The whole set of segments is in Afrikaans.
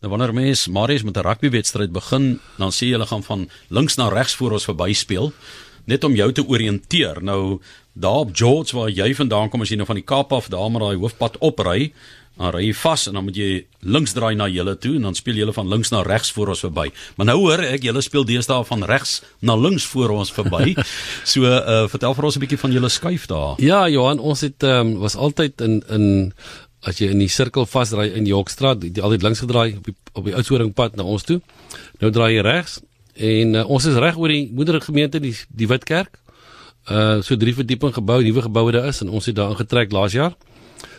Nou wanneer mens Marius met 'n rugbywedstryd begin, dan sê jy hulle gaan van links na regs voor ons verby speel net om jou te oriënteer. Nou daar op George waar jy vandaan kom as jy nou van die Kaap af daar maar daai hoofpad opry, dan ry jy vas en dan moet jy links draai na julle toe en dan speel julle van links na regs voor ons verby. Maar nou hoor ek julle speel deesdae van regs na links voor ons verby. so uh vertel vir ons 'n bietjie van julle skuif daar. Ja, Johan, ons het um, was altyd in in as jy in die sirkel vasry in die Hoekstraat, jy altyd links gedraai op die op die Oudtshoornpad na ons toe. Nou draai jy regs en uh, ons is reg oor die moedergemeente die die Witkerk. Uh so drie verdieping gebou, nuwe geboue daar is en ons het daar ingetrek laas jaar.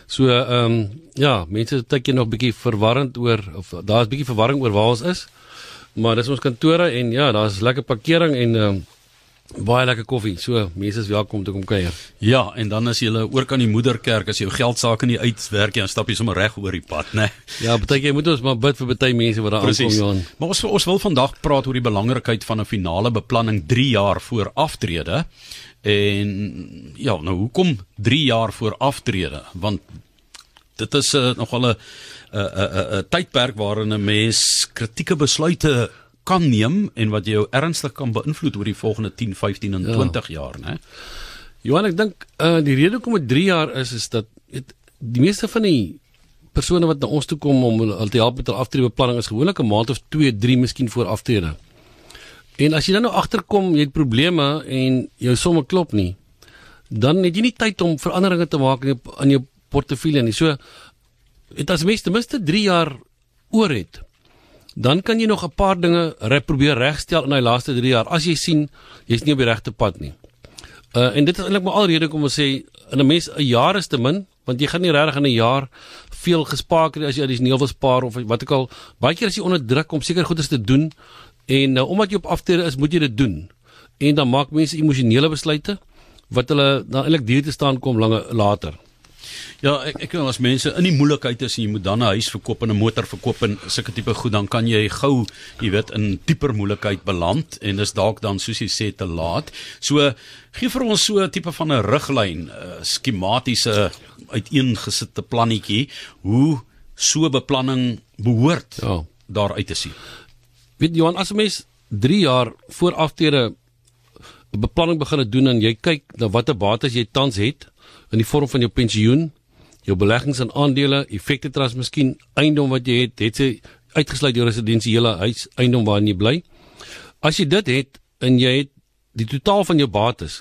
So ehm um, ja, mense dink jy nog bietjie verwarrend oor of daar's bietjie verwarring oor waar ons is. Maar dis ons kantore en ja, daar's lekker parkering en ehm um, baie lekker koffie. So mense is welkom om te kom kuier. Ja, en dan as jy oor kan die moederkerk as jou geld sake nie uitwerk nie, dan stap jy sommer reg oor die pad, né? Ja, baie jy moet ons maar bid vir baie mense wat daar aankom, Johan. Maar ons ons wil vandag praat oor die belangrikheid van 'n finale beplanning 3 jaar voor aftrede. En ja, nou hoekom 3 jaar voor aftrede? Want dit is uh, nogal 'n 'n 'n tydperk waarin 'n mens kritieke besluite kan neem en wat jou ernstig kan beïnvloed oor die volgende 10, 15 en 20 ja. jaar, né? Johan, ek dink uh die rede hoekom dit 3 jaar is is dat het, die meeste van die persone wat na ons toe kom om hulle te help met hulle aftreebeplanning is gewoonlik 'n maand of 2, 3 miskien voor aftrede. En as jy dan nou agterkom jy het probleme en jou somme klop nie, dan het jy nie tyd om veranderinge te maak in jou, in jou portefeulje nie. So dit as mens ten minste 3 jaar oor het, dan kan jy nog 'n paar dinge re probeer regstel in daai laaste 3 jaar as jy sien jy's nie op die regte pad nie. Uh en dit is eintlik maar alrede kom ons sê in 'n mens 'n jaar is te min want jy gaan nie regtig in 'n jaar veel gespaar kry as jy addisioneel wil spaar of wat ook al baie keer as jy onder druk om seker goedes te doen En nou omdat jy op aftrede is, moet jy dit doen. En dan maak mense emosionele besluite wat hulle dan eintlik duur te staan kom lange later. Ja, ek ek weet as mense in die moeilikheid is en jy moet dan 'n huis verkoop en 'n motor verkoop en sulke tipe goed, dan kan jy gou, jy weet, in dieper moeilikheid beland en dis dalk dan soos jy sê te laat. So gee vir ons so 'n tipe van 'n riglyn, 'n skematiese uiteengesette plannetjie hoe so beplanning behoort ja. daar uit te sien. Weet Johan, as 'n mens 3 jaar voor aftrede beplanning begin doen en jy kyk na watter bates jy tans het in die vorm van jou pensioen, jou beleggings in aandele, effekte trust, miskien eiendom wat jy het, het jy uitgesluit jou residensiële huis, eiendom waarin jy bly. As jy dit het en jy het die totaal van jou bates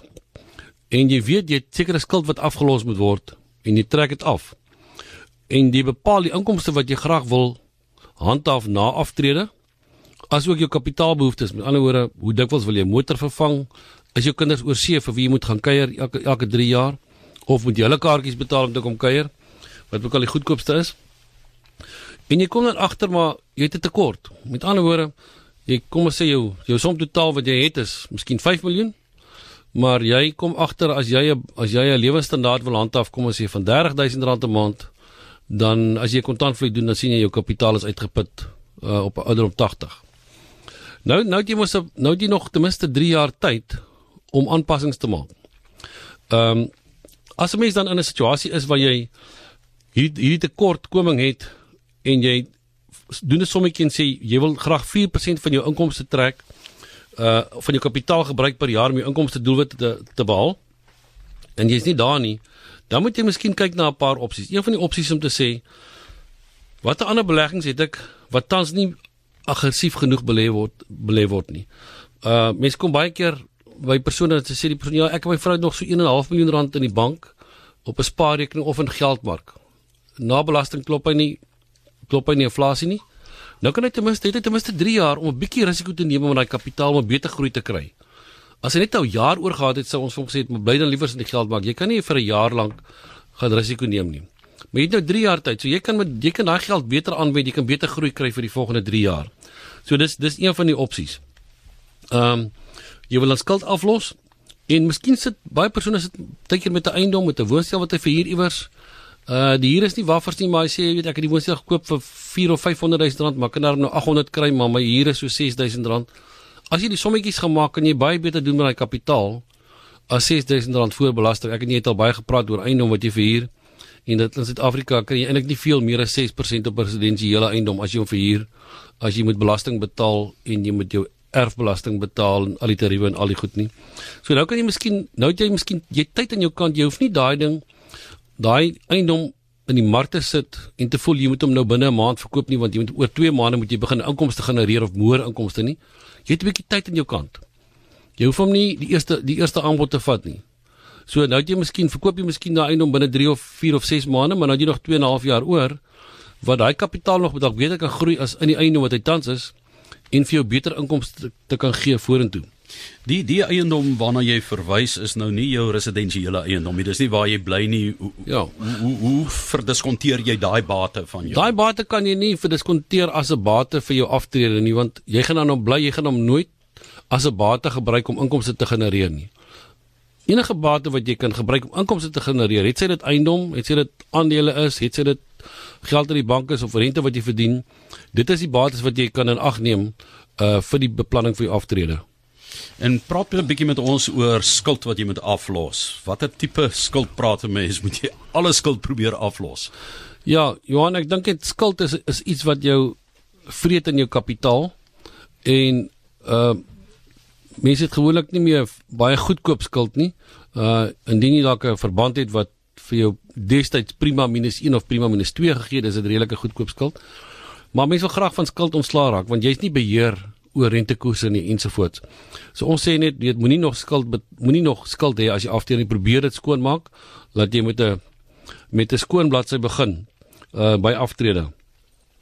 en jy weet jy het sekere skuld wat afgelos moet word en jy trek dit af en jy bepaal die inkomste wat jy graag wil handhaaf na aftrede asook jou kapitaalbehoeftes. Met ander woorde, hoe dikwels wil jy motor vervang? Is jou kinders oor see vir wie jy moet gaan kuier elke elke 3 jaar of moet jy hulle kaartjies betaal om te kom kuier? Wat ook al die goedkoopste is. En jy kom dan agter maar jy het 'n tekort. Met ander woorde, jy kom ons sê jou jou som totaal wat jy het is miskien 5 miljoen. Maar jy kom agter as jy as jy 'n lewensstandaard wil handhaaf, kom ons sê van R30000 'n maand, dan as jy kontantvloei doen, dan sien jy jou kapitaal is uitgeput uh, op ouderdom 80. Nou nou jy mos nou jy nog ten minste 3 jaar tyd om aanpassings te maak. Ehm um, as 'n mens dan in 'n situasie is waar jy hier hier tekortkoming het en jy doen 'n sommetjie en sê jy wil graag 4% van jou inkomste trek uh van jou kapitaal gebruik per jaar om jou inkomste doelwitte te te behaal en jy's nie daar nie, dan moet jy miskien kyk na 'n paar opsies. Een van die opsies om te sê watter ander beleggings het ek wat tans nie aggressief genoeg belê word belê word nie. Uh mense kom baie keer by persone wat sê die persoon ja, ek en my vrou het nog so 1.5 miljoen rand in die bank op 'n spaarrekening of in geldmark. Na belasting klop hy nie klop hy nie inflasie nie. Nou kan hy ten minste het ten minste 3 jaar om 'n bietjie risiko te neem om daai kapitaal om beter groei te kry. As hy net 'n jaar oor gehad het, sou ons hom gesê het, "Maar bly dan liewer in die geldmark. Jy kan nie vir 'n jaar lank gaan risiko neem nie." Maar jy het nou 3 jaar tyd, so jy kan met jy kan daai geld beter aanwend, jy kan beter groei kry vir die volgende 3 jaar. So dis dis een van die opsies. Ehm um, jy wil 'n skuld aflos en miskien sit baie persone sit tydjie met 'n eiendom met 'n woonstel wat hy verhuur iewers. Uh die huur is nie waffers nie, maar hy sê jy weet ek het die woonstel gekoop vir 4 of 500 000 rand, maar kan daar nou 800 kry, maar my huur is so 6000 rand. As jy die sommetjies gemaak kan jy baie beter doen met daai kapitaal as 6000 rand voor belasting. Ek en jy het al baie gepraat oor eiendom wat jy verhuur En dit in Suid-Afrika kan jy eintlik nie veel meer as 6% op residensiële eiendom as jy hom verhuur as jy moet belasting betaal en jy moet jou erfbelasting betaal en al die tariewe en al die goed nie. So nou kan jy miskien nou het jy miskien jy tyd aan jou kant, jy hoef nie daai ding daai eiendom in die mark te sit en te voel jy moet hom nou binne 'n maand verkoop nie want jy moet oor 2 maande moet jy begin inkomste genereer of meer inkomste nie. Jy het 'n bietjie tyd aan jou kant. Jy hoef hom nie die eerste die eerste aanbod te vat nie. So nou het jy miskien verkoop jy miskien daai eiendom binne 3 of 4 of 6 maande, maar nou het jy nog 2 en 'n half jaar oor wat daai kapitaal nog dalk beter kan groei as in die eiendom wat hy tans is en vir jou beter inkomste te, te kan gee vorentoe. Die die eiendom waarna jy verwys is nou nie jou residensiële eiendom nie. Dis nie waar jy bly nie. Hoe, Ja. Hoe hoe, hoe verdiskonteer jy daai bate van jou? Daai bate kan jy nie verdiskonteer as 'n bate vir jou aftrede nie want jy gaan dan hom bly, jy gaan hom nooit as 'n bate gebruik om inkomste te genereer nie. Enige bate wat jy kan gebruik om inkomste te genereer, het sy dit eiendom, het sy dit aandele is, het sy dit geld in die bank is of rente wat jy verdien, dit is die bates wat jy kan in ag neem uh vir die beplanning vir jou aftrede. En praat 'n bietjie met ons oor skuld wat jy moet aflos. Watter tipe skuld praat 'n mens? Moet jy alle skuld probeer aflos? Ja, Johan, ek dink dit skuld is is iets wat jou vreet in jou kapitaal en uh mense het gewoonlik nie meer baie goedkoop skuld nie. Uh indien jy dalk 'n verband het wat vir jou destyds prima minus 1 of prima minus 2 gegee het, is dit redelike goedkoop skuld. Maar mense wil graag van skuld ontslaa raak want jy's nie beheer oor rentekoerse nie ensovoorts. So ons sê net jy moenie nog skuld moenie nog skuld hê as jy aftree nie probeer dit skoonmaak laat jy met 'n met 'n skoon bladsy begin uh by aftrede.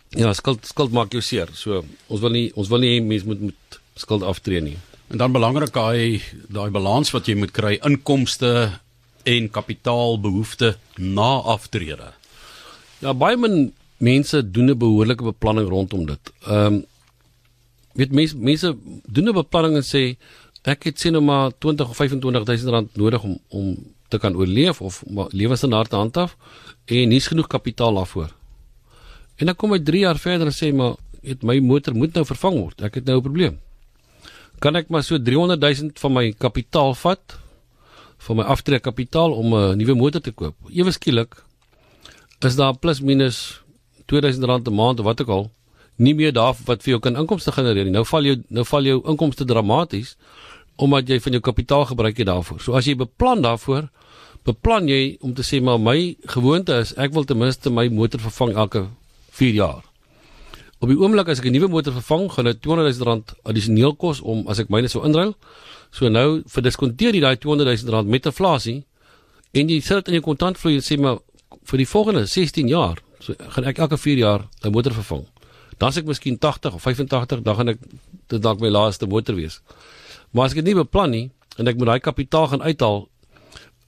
Ja, skuld skuld maak jou seer. So ons wil nie ons wil nie mense moet met skuld aftree nie. En dan belangrik daai daai balans wat jy moet kry inkomste en kapitaalbehoefte na aftrede. Ja, baie min mense doen 'n behoorlike beplanning rondom dit. Ehm um, weet mense mense doen 'n beplanning en sê ek het sien nou maar 20 of 25000 rand nodig om om te kan oorleef of om lewensstandaard te handhaaf en hier's genoeg kapitaal daarvoor. En dan kom hy 3 jaar verder en sê maar het my motor moet nou vervang word. Ek het nou 'n probleem. Kan ek maar so 300 000 van my kapitaal vat van my aftrekkapitaal om 'n nuwe motor te koop. Ewe skielik is daar plus minus 2000 rand 'n maand of wat ook al nie meer daar wat vir jou kan inkomste genereer nie. Nou val jou nou val jou inkomste dramaties omdat jy van jou kapitaal gebruik het daarvoor. So as jy beplan daarvoor, beplan jy om te sê maar my gewoonte is ek wil ten minste my motor vervang elke 4 jaar. Op die oomblik as ek 'n nuwe motor vervang, gaan dit 200 000 rand addisioneel kos om as ek myne sou inruil. So nou verdiskonteer jy daai 200 000 rand met inflasie en jy sit in jou kontantvloei en sê maar vir die volgende 16 jaar, so gaan ek elke 4 jaar 'n motor vervang. Dan as ek miskien 80 of 85, dan gaan ek dit dalk my laaste motor wees. Maar as ek dit nie beplan nie en ek moet daai kapitaal gaan uithaal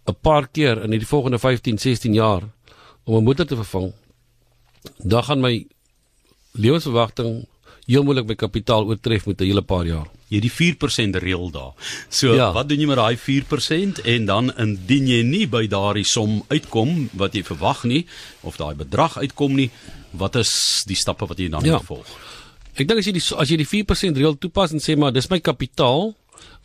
'n paar keer in die volgende 15, 16 jaar om 'n motor te vervang, dan gaan my lewensverwagting heel moontlik my kapitaal oortref met 'n hele paar jaar. Jy het die 4% reël daar. So Ja. wat doen jy met daai 4% en dan indien jy nie by daardie som uitkom wat jy verwag nie of daai bedrag uitkom nie, wat is die stappe wat jy dan Ja. moet volg? Ek dink as jy die as jy die 4% reël toepas en sê maar dis my kapitaal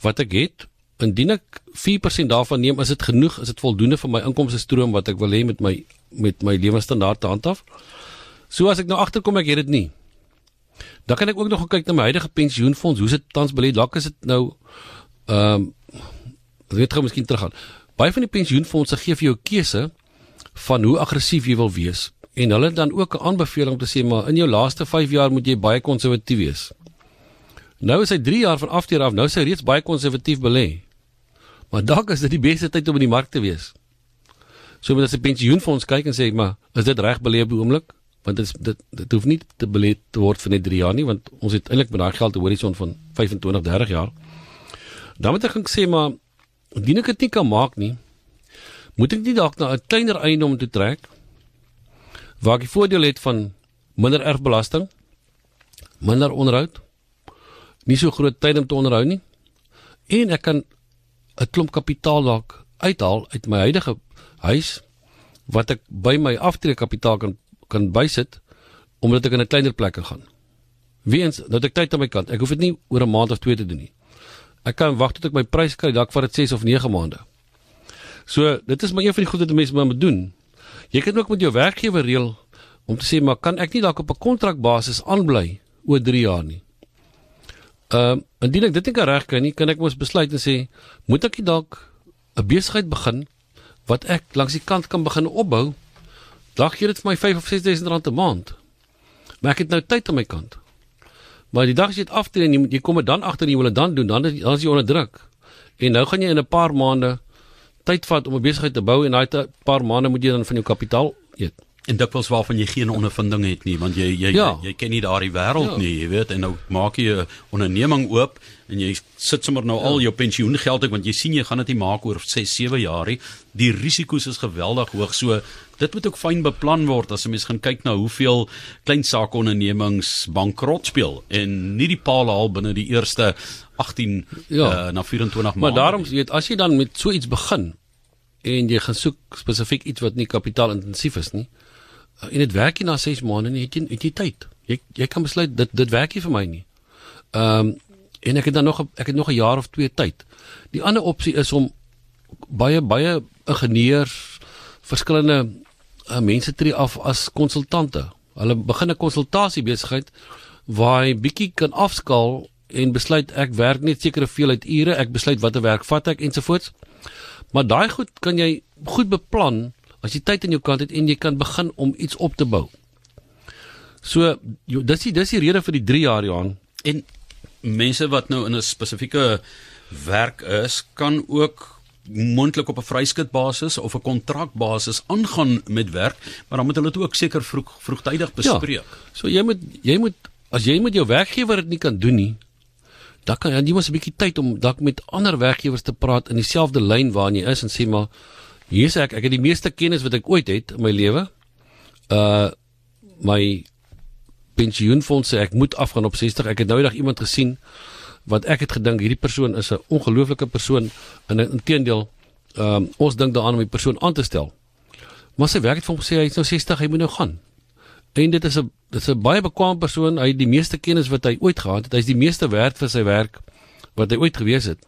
wat ek het, indien ek 4% daarvan neem, is dit genoeg, is dit voldoende vir my inkomste stroom wat ek wil hê met my met my lewensstandaard te handhaaf. So as ek nou agterkom ek het dit nie. Dan kan ek ook nog gaan kyk na my huidige pensioenfonds, hoe dit tans belê. Dalk is dit nou ehm um, ek weet gou miskien teruggaan. Baie van die pensioenfondse gee vir jou keuse van hoe aggressief jy wil wees en hulle dan ook 'n aanbeveling om te sê maar in jou laaste 5 jaar moet jy baie konservatief wees. Nou is hy 3 jaar van aftrede af, nou is hy reeds baie konservatief belê. Maar dalk is dit die beste tyd om in die mark te wees. So moet as 'n pensioenfonds kyk en sê maar is dit reg belê op die oomblik? Want dit is dit dit hoef nie te belê te word vir net 3 jaar nie want ons het eintlik met daai geld 'n horison van 25, 30 jaar. Dan moet ek gaan sê maar indien ek dit nie kan maak nie, moet ek nie dalk na 'n kleiner eiendom toe trek waar ek die voordeel het van minder erfbelasting, minder onderhoud, nie so groot tyd om te onderhou nie en ek kan 'n klomp kapitaal dalk uithaal uit my huidige huis wat ek by my aftrekkapitaal kan kan bysit omdat ek in 'n kleiner plek kan gaan. Weens nou het ek tyd aan my kant. Ek hoef dit nie oor 'n maand of twee te doen nie. Ek kan wag tot ek my prys kry, dalk vat dit 6 of 9 maande. So, dit is maar een van die goed wat mense moet doen. Jy kan ook met jou werkgewer reël om te sê maar kan ek nie dalk op 'n kontrakbasis aanbly oor 3 jaar nie. Ehm uh, indien ek dit nie kan regkry nie, kan ek mos besluit en sê moet ek dalk 'n besigheid begin wat ek langs die kant kan begin opbou. Dalk gee dit vir my 5 of 6000 rand 'n maand. Maar ek het nou tyd aan my kant. Maar die dag as jy dit aftree en jy, jy kom dit dan agter jy wil dit dan doen, dan is, dan is jy onder druk. En nou gaan jy in 'n paar maande tyd vat om 'n besigheid te bou en daai paar maande moet jy dan van jou kapitaal eet. En dit was waarvan jy geen ondervinding het nie, want jy jy ja. jy, jy ken nie daardie wêreld ja. nie, jy weet, en nou maak jy 'n onderneming oop en jy sit sommer nou ja. al jou pensioengeld ek want jy sien jy gaan dit nie maak oor 6, 7 jaar nie. Die risiko's is geweldig hoog. So dit moet ook fyn beplan word as 'n mens gaan kyk na hoeveel klein saakondernemings bankrot speel en nie die paal haal binne die eerste 18 ja. uh, na 24 maande. Maar daarom jy weet as jy dan met so iets begin en jy gaan soek spesifiek iets wat nie kapitaalintensief is nie en dit werk nie na 6 maande nie, het jy het jy tyd. Jy jy kan besluit dit dit werk nie vir my nie. Ehm um, en ek het dan nog ek het nog 'n jaar of 2 tyd. Die ander opsie is om baie baie ingenieurs verskillende uh, mense tree af as konsultante. Hulle begin 'n konsultasie besigheid waar hy bietjie kan afskaal en besluit ek werk net sekere veelheid ure, ek besluit watter werk vat ek ensovoorts. Maar daai goed kan jy goed beplan as jy tyd in jou kant het en jy kan begin om iets op te bou. So dis die dis die rede vir die 3 jaar Johan en mense wat nou in 'n spesifieke werk is, kan ook mondelik op 'n vryskutbasis of 'n kontrakbasis aangaan met werk, maar dan moet hulle dit ook seker vroeg vroegtydig bespreek. Ja, so jy moet jy moet as jy met jou werkgewer dit nie kan doen nie, dan kan jy mos 'n bietjie tyd om dalk met ander werkgewers te praat in dieselfde lyn waarin jy is en sê maar Hier sê ek ek het die meeste kennis wat ek ooit het in my lewe. Uh my pensioenfonds sê ek moet afgaan op 60. Ek het nou eendag iemand gesien wat ek het gedink hierdie persoon is 'n ongelooflike persoon en inteendeel ehm um, ons dink daaraan om die persoon aan te stel. Maar sy werk het vir hom gesê hy is nou 60, hy moet nou gaan. En dit is 'n dit is 'n baie bekwame persoon. Hy het die meeste kennis wat hy ooit gehad het. Hy is die meeste werd vir sy werk wat hy ooit gewees het.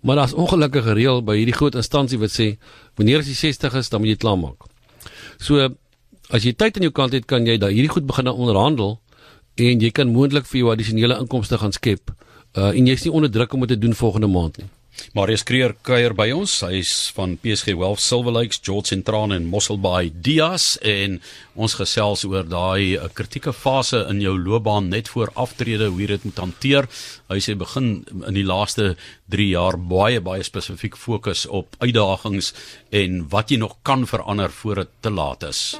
Maar daar's ongelukkige reël by hierdie groot instansie wat sê wanneer jy 60 is, dan moet jy klaarmaak. So as jy tyd aan jou kant het, kan jy daai hierdie goed begin onderhandel en jy kan moontlik vir jou addisionele inkomste gaan skep. Uh en jy's nie onder druk om dit te doen volgende maand nie. Marius Kreer kuier by ons. Hy's van PSG Wealth Silver Lakes, George Central en Mosselbaai Dias en ons gesels oor daai eh, kritieke fase in jou loopbaan net voor aftrede hoe jy dit moet hanteer. Hy sê begin in die laaste 3 jaar baie baie spesifiek fokus op uitdagings en wat jy nog kan verander voor dit te laat is.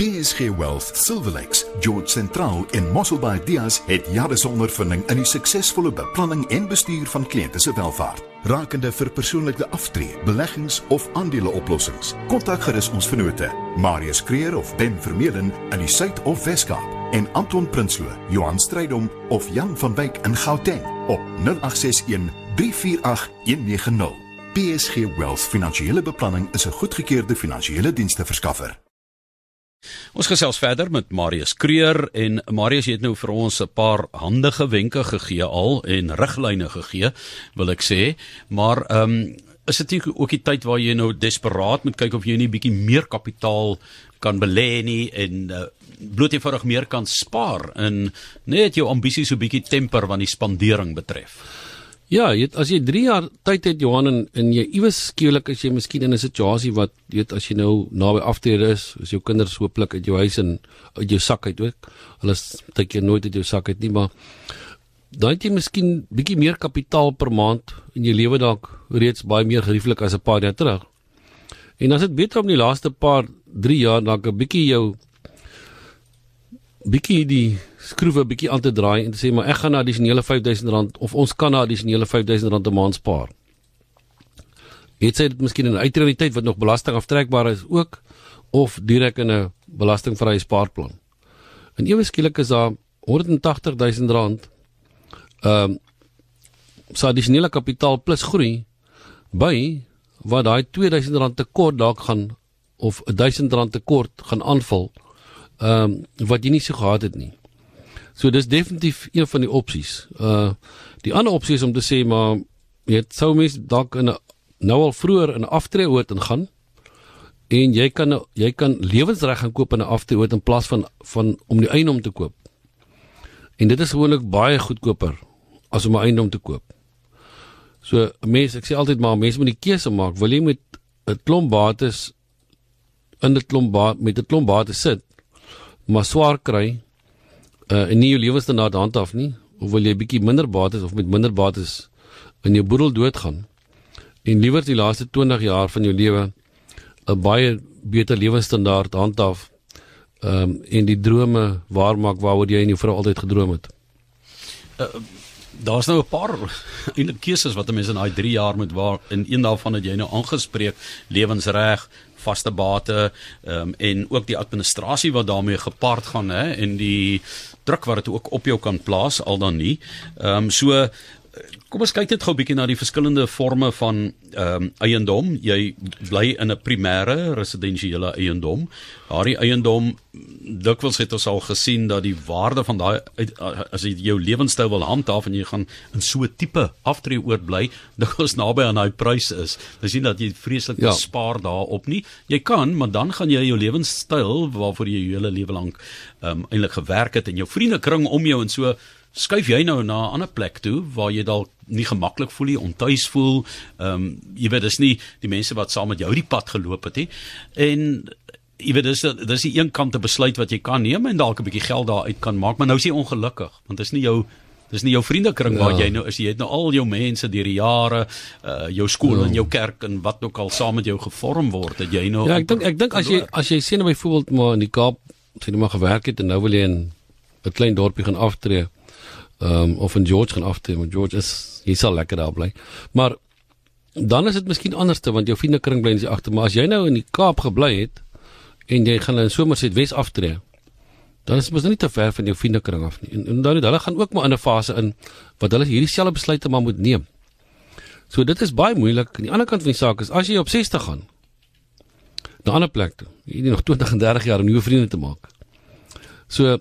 PSG Wealth, Silver Lakes, George Central en Mosselbaai Dias het jare se ondervinding in die suksesvolle beplanning en bestuur van kliënte se welfaart. Rakende vir persoonlike aftree, beleggings of aandeleoplossings. Kontak gerus ons vennote, Marius Kreer of Ben Vermeulen in die Suid- of Wes-Kaap en Anton Prinsloo, Johan Strydom of Jan van Wyk in Gauteng op 0861 348 190. PSG Wealth Finansiële Beplanning is 'n goedgekeurde finansiële dienste verskaffer. Ons gesels verder met Marius Kreer en Marius het nou vir ons 'n paar handige wenke gegee al en riglyne gegee, wil ek sê, maar ehm um, is dit ook die tyd waar jy nou desperaat moet kyk of jy nie bietjie meer kapitaal kan belê nie en uh, bloot eenvoudig meer kan spaar en net jou ambisies so bietjie temper wat die spandering betref. Ja, jy, as jy 3 jaar tyd het Johan en, en jy iewes skielik as jy miskien in 'n situasie wat jy weet as jy nou naby aftrede is, as jou kinders hooplik uit jou huis en uit jou sak uit ook. Hulle dink jy nooit uit jou sak uit nie, maar dan het jy miskien bietjie meer kapitaal per maand en jy lewe dalk reeds baie meer gerieflik as 'n paar jaar terug. En as dit beter om die laaste paar 3 jaar dalk 'n bietjie jou bietjie die skroewe bietjie aan te draai en te sê maar ek gaan na addisionele R5000 of ons kan na addisionele R5000 'n maand spaar. Het sy dit miskien in 'n uitrealiteit wat nog belasting aftrekbaar is ook of direk in 'n belastingvrye spaarplan. En ewe skielik is daar R180000 ehm um, sa addisionele kapitaal plus groei by wat daai R2000 tekort dalk gaan of R1000 tekort gaan aanvul ehm um, wat jy nie so gehad het nie. So dis definitief een van die opsies. Uh die ander opsie is om te sê maar weet sou mens dalk in 'n nou al vroeër in 'n aftreeoort ingaan en jy kan jy kan lewensreg gaan koop in 'n aftrede in plaas van van om die eiendom te koop. En dit is gewoonlik baie goedkoper as om 'n eiendom te koop. So mense, ek sê altyd maar mense moet die keuse maak. Wil jy met 'n klomp bates in 'n klomp baat met 'n klomp bates sit, maar swaar kry uh, en nie jou lewensstandaard handhaaf nie, of wil jy bietjie minder bates of met minder bates in jou boedel doodgaan? En liewer die laaste 20 jaar van jou lewe 'n baie beter lewensstandaard handhaaf ehm um, en die drome waarmaak waaroor jy en jou vrou altyd gedroom het. Uh, Daar's nou 'n paar eintlik keuses wat 'n mens in daai 3 jaar moet waar in een daarvan het jy nou aangespreek lewensreg vaste bate ehm um, en ook die administrasie wat daarmee gepaard gaan hè en die druk wat dit ook op jou kan plaas al dan nie. Ehm um, so Kom ons kyk net gou 'n bietjie na die verskillende forme van ehm um, eiendom. Jy bly in 'n primêre residensiële eiendom. Daardie eiendom dikwels het ons al gesien dat die waarde van daai as jy jou lewenstyl wil handhaaf en jy gaan in so 'n tipe aftree oorbly, dikwels naby aan daai pryse is. Dis nie dat jy vreeslik ja. spaar daarop nie. Jy kan, maar dan gaan jy jou lewenstyl waarvoor jy jou hele lewe lank ehm um, eintlik gewerk het en jou vriendekring om jou en so skuif jy nou na 'n ander plek toe waar jy dalk nie gemaklik voel nie, ontuis voel. Ehm um, jy weet dis nie die mense wat saam met jou die pad geloop het nie. En jy weet dis dis die een kant te besluit wat jy kan neem en dalk 'n bietjie geld daar uit kan maak, maar nou is jy ongelukkig want dis nie jou dis nie jou vriendekring ja. waar jy nou is jy het nou al jou mense deur die jare uh jou skool ja. en jou kerk en wat ook al saam met jou gevorm word dat jy nou Ja, ek dink ek dink as jy as jy sien nou byvoorbeeld maar in die Kaap sien jy maar gewerk het en nou wil jy in 'n klein dorpie gaan aftree ehm um, of in George gaan aftree, want George is hy sal lekker daar bly. Maar dan is dit miskien anderste want jou vriendekring bly in die agter, maar as jy nou in die Kaap gebly het en jy gaan in Somerset Wes aftree, dan is mos nie te ver van jou vriendekring af nie. En, en dan hulle gaan ook maar in 'n fase in wat hulle hierdie selfe besluite maar moet neem. So dit is baie moeilik. Aan die ander kant van die saak is as jy op 60 gaan na 'n ander plek toe, jy het nog 20 en 30 jaar om nuwe vriende te maak. So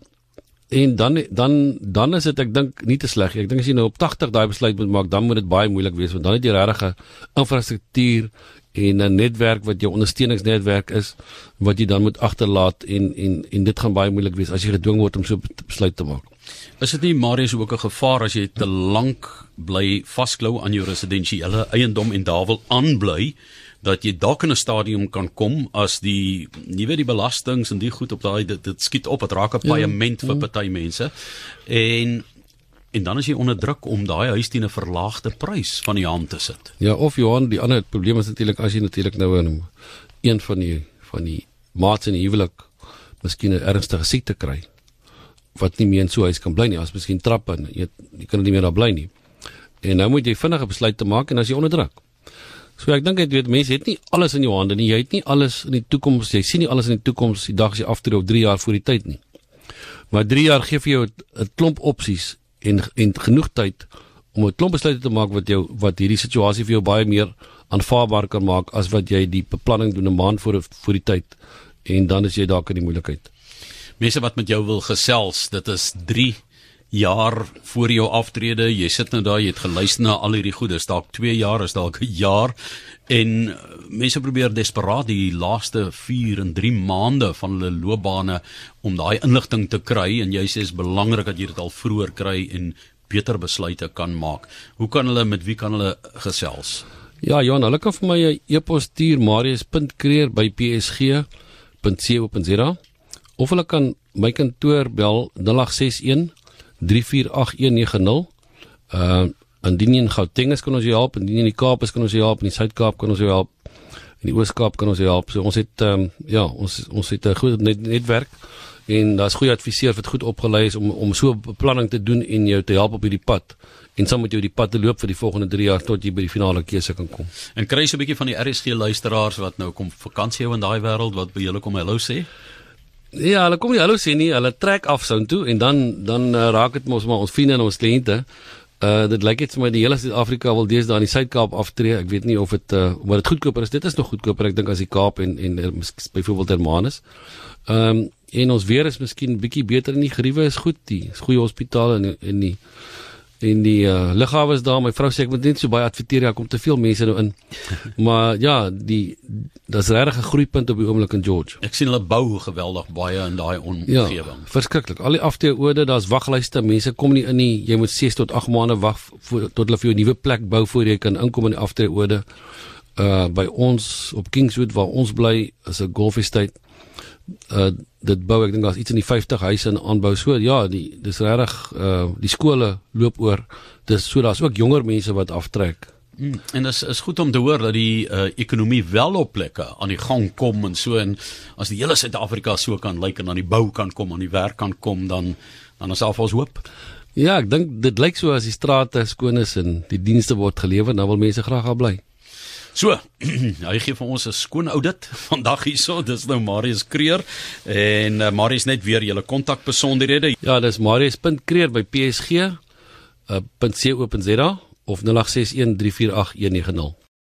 En dan dan dan is dit ek dink nie te sleg nie. Ek dink as jy nou op 80 daai besluit moet maak, dan moet dit baie moeilik wees want dan het jy regtig 'n infrastruktuur en 'n netwerk wat jou ondersteuningsnetwerk is wat jy dan moet agterlaat en en en dit gaan baie moeilik wees as jy gedwing word om so 'n besluit te maak. Is dit nie Marius ook 'n gevaar as jy te lank bly vasklou aan jou residensiële eiendom en daar wil aanbly? Dat jy dalk in 'n stadium kan kom as die nie weet die belastings en die goed op daai dit, dit skiet op, dit raak 'n ja, paaiement ja, vir party mense. En en dan is jy onder druk om daai huis teen 'n verlaagde prys van die hand te sit. Ja, of Johan, die ander probleem is natuurlik as jy natuurlik nou in een van die van die maats in die huwelik miskien 'n ernstige siekte kry wat nie meer in so 'n huis kan bly nie, as miskien trappe en jy, jy kan nie meer daar bly nie. En nou moet jy vinnige besluit te maak en as jy onder druk. So ek dink jy weet mense het nie alles in jou hande nie. Jy het nie alles in die toekoms. Jy sien nie alles in die toekoms die dag as jy aftree of 3 jaar voor die tyd nie. Maar 3 jaar gee vir jou 'n klomp opsies en en genoeg tyd om 'n klomp besluite te maak wat jou wat hierdie situasie vir jou baie meer aanvaarbaar kan maak as wat jy die beplanning doen 'n maand voor voor die tyd en dan is jy dalk in die moeilikheid. Mense wat met jou wil gesels, dit is jaar voor jou aftrede, jy sit nou daar, jy het geluister na al hierdie goedes, dalk 2 jaar is dalk 'n jaar. En mense probeer desperaat die laaste 4 en 3 maande van hulle loopbane om daai inligting te kry. En jy sê is belangrik dat jy dit al vroeër kry en beter besluite kan maak. Hoe kan hulle met wie kan hulle gesels? Ja, Johan, hulle kan vir my 'n e-pos stuur marius.kreer@psg.co.za of hulle kan my kantoor bel 0861 348190. Uh indien in Gauteng is kan ons jou help, indien in die Kaap is kan ons jou help, in die Suid-Kaap kan ons jou help. In die Oos-Kaap kan ons jou help. So ons het ehm um, ja, ons ons het 'n groot net, netwerk en daar's goeie adviseurs wat goed opgelei is om om so beplanning te doen en jou te help op hierdie pad en saam met jou die pad te loop vir die volgende 3 jaar tot jy by die finale keuse kan kom. En kry jy so 'n bietjie van die RSG luisteraars wat nou kom vakansie hou in daai wêreld wat by julle kom hallo sê? Ja, hulle kom nie hallo sê nie, hulle trek af so intoe en dan dan uh, raak dit mos maar ons vriende en ons kliënte. Uh dit lyk net vir my die hele Suid-Afrika wil deesdae in die Suid-Kaap aftree. Ek weet nie of dit uh wat dit goedkoper is. Dit is nog goedkoper ek dink as die Kaap en en byvoorbeeld Hermanus. Ehm um, en ons weer is miskien bietjie beter in die geriewe is goed. Die is goeie hospitale en en die En die uh, lughawe is daar. My vrou sê ek moet net so baie adverteer, daar kom te veel mense nou in. maar ja, die dis regtig 'n groeipunt op die oomblik in George. Ek sien hulle bou geweldig baie in daai Ja, omgewing. verskriklik. Al die afteeorde, daar's waglyste. Mense kom nie in nie. Jy moet 6 tot 8 maande wag voor tot hulle vir jou 'n nuwe plek bou voor jy kan inkom in die afteeorde. Uh by ons op Kingswood waar ons bly, is 'n golf estate. Uh dit bou ek dink daar's iets in die 50 huise in aanbou. So ja, die dis regtig uh die skole loop oor. Dis so daar's ook jonger mense wat aftrek. Mm, en dit is is goed om te hoor dat die uh, ekonomie wel op plekke aan die gang kom en so en as die hele Suid-Afrika so kan lyk en aan die bou kan kom, aan die werk kan kom, dan dan is alvals hoop. Ja, ek dink dit lyk so as die strate skoon is en die dienste word gelewer, dan wil mense graag daar bly. So, hy gee vir ons 'n skoon audit vandag hierso. Dis nou Marius Kreer en uh, Marius net weer julle kontakbesonderhede. Ja, dis marius.kreer by psg uh, .co.za of 0861 348 190.